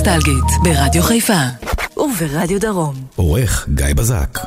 נוסטלגית, ברדיו חיפה וברדיו דרום. עורך גיא בזק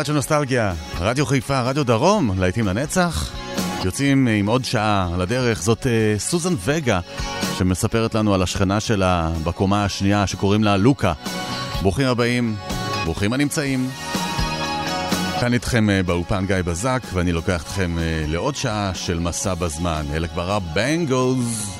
שבת של נוסטלגיה, רדיו חיפה, רדיו דרום, להיטים לנצח. יוצאים עם עוד שעה לדרך, זאת uh, סוזן וגה, שמספרת לנו על השכנה שלה בקומה השנייה, שקוראים לה לוקה. ברוכים הבאים, ברוכים הנמצאים. כאן איתכם uh, באופן גיא בזק, ואני לוקח אתכם uh, לעוד שעה של מסע בזמן. אלה כבר הבנגלס.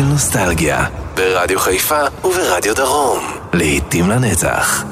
של נוסטלגיה, ברדיו חיפה וברדיו דרום. לעיתים לנצח.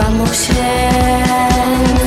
Zdarzyła się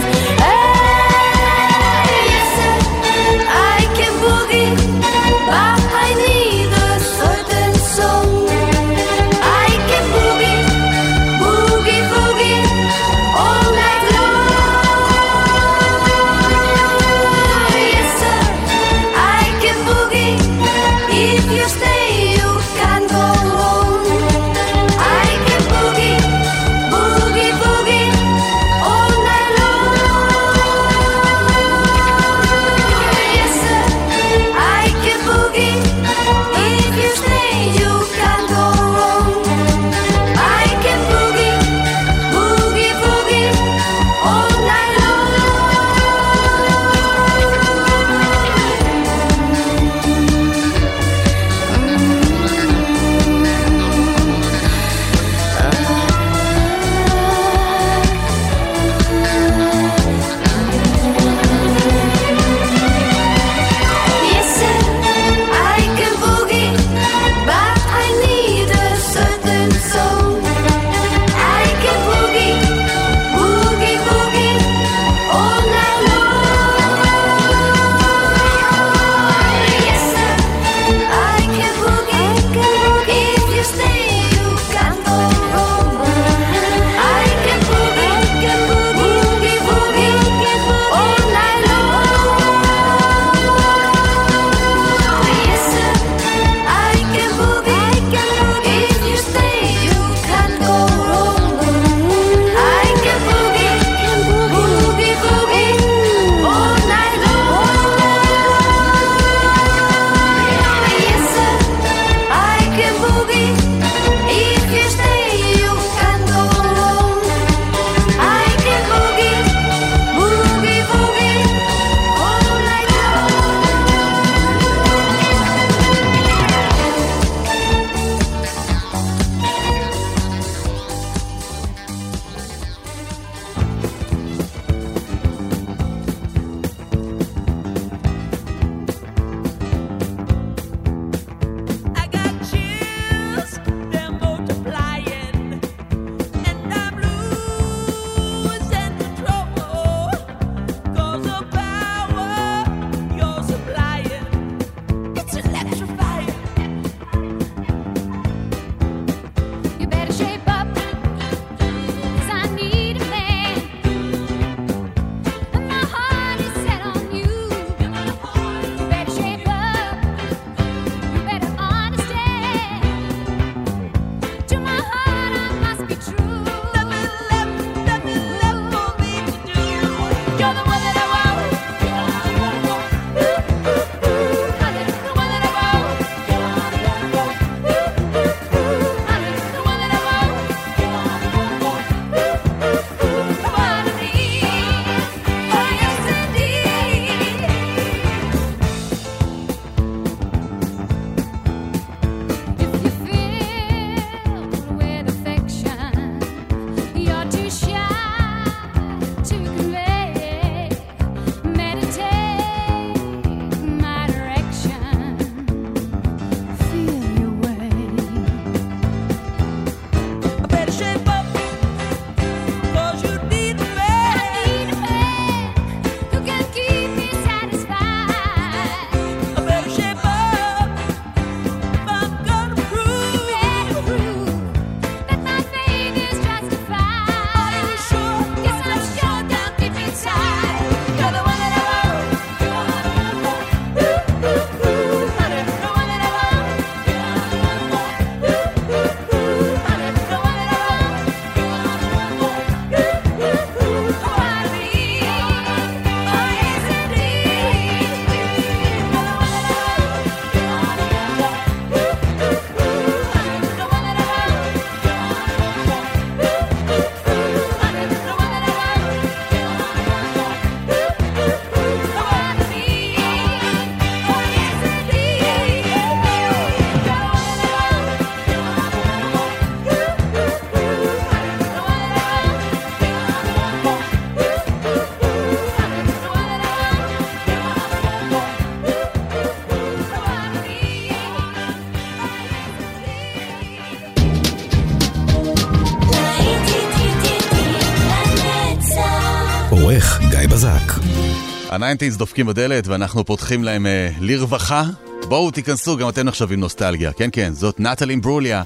ה nineties דופקים בדלת ואנחנו פותחים להם אה, לרווחה. בואו תיכנסו, גם אתם עכשיו עם נוסטלגיה. כן, כן, זאת נטלי אימברוליה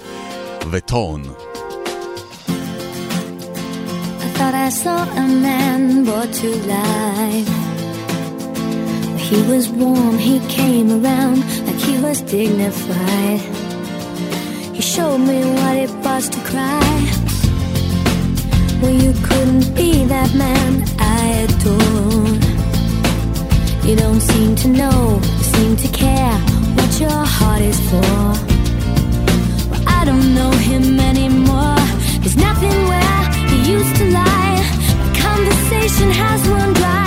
ו Torn. I saw a man brought to life. He was warm, he came around like he was dignified. He showed me what it was to cry. Well, you couldn't be that man I adore. You don't seem to know, seem to care what your heart is for. Well, I don't know him anymore. There's nothing where he used to lie. The conversation has run dry.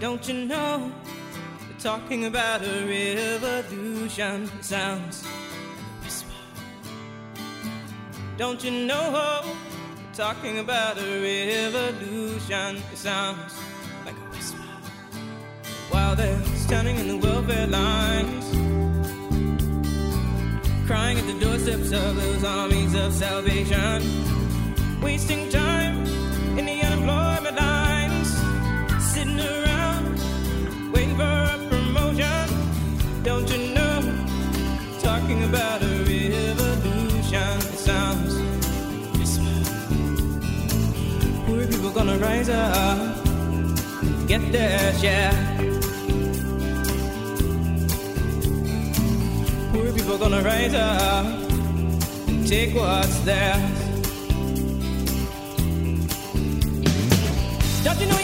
Don't you know? We're talking about a revolution. It sounds like whisper. Don't you know? We're talking about a revolution. It sounds like a whisper. While they're standing in the welfare lines, crying at the doorsteps of those armies of salvation, wasting time rise up and get this, yeah. Poor people gonna rise up and take what's theirs. Don't you know?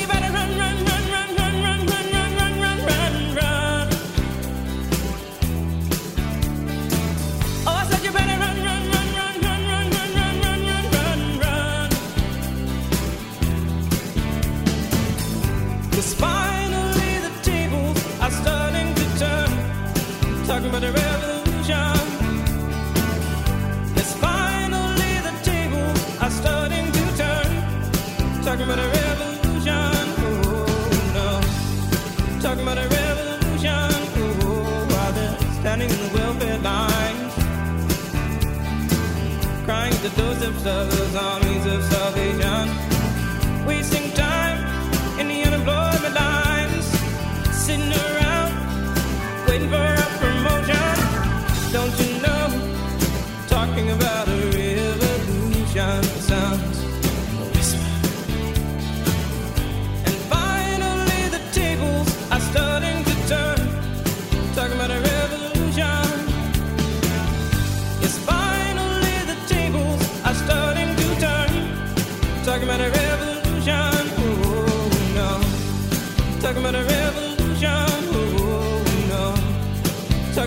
those observers, armies of salvation. Wasting time in the unemployment lines, sitting around waiting for.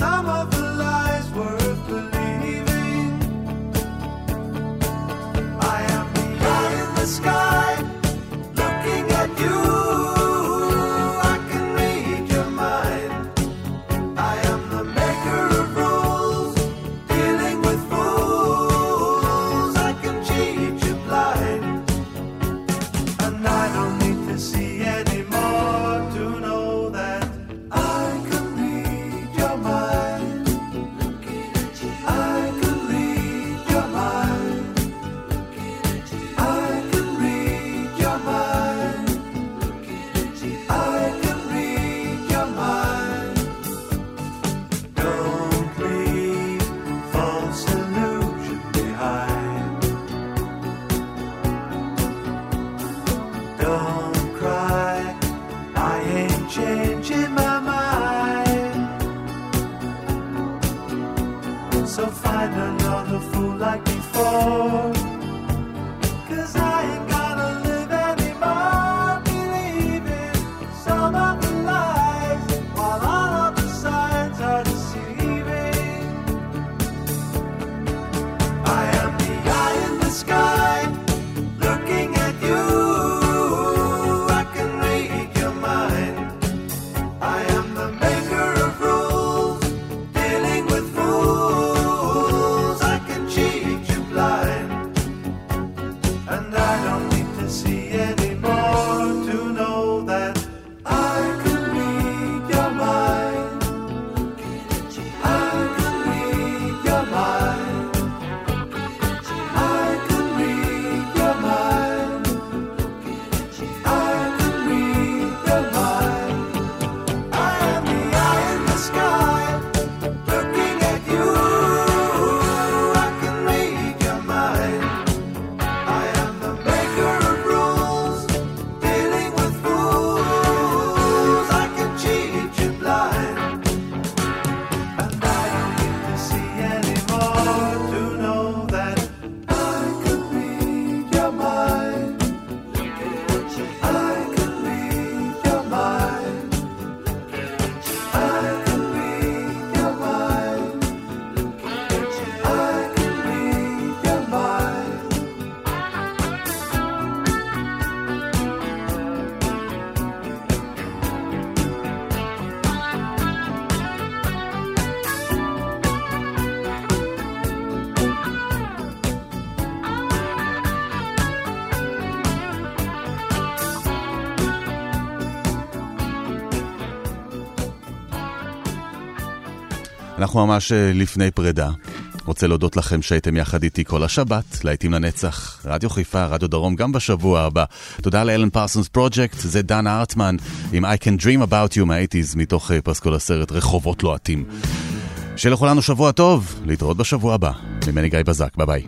some of אנחנו ממש אה, לפני פרידה. רוצה להודות לכם שהייתם יחד איתי כל השבת, להיטים לנצח, רדיו חיפה, רדיו דרום, גם בשבוע הבא. תודה לאלן פרסונס פרוג'קט, זה דן הארטמן, עם I can dream about you מה eighties, מתוך אה, פסקול הסרט רחובות לוהטים. אז שיהיה לכולנו שבוע טוב, להתראות בשבוע הבא. ממני גיא בזק, ביי ביי.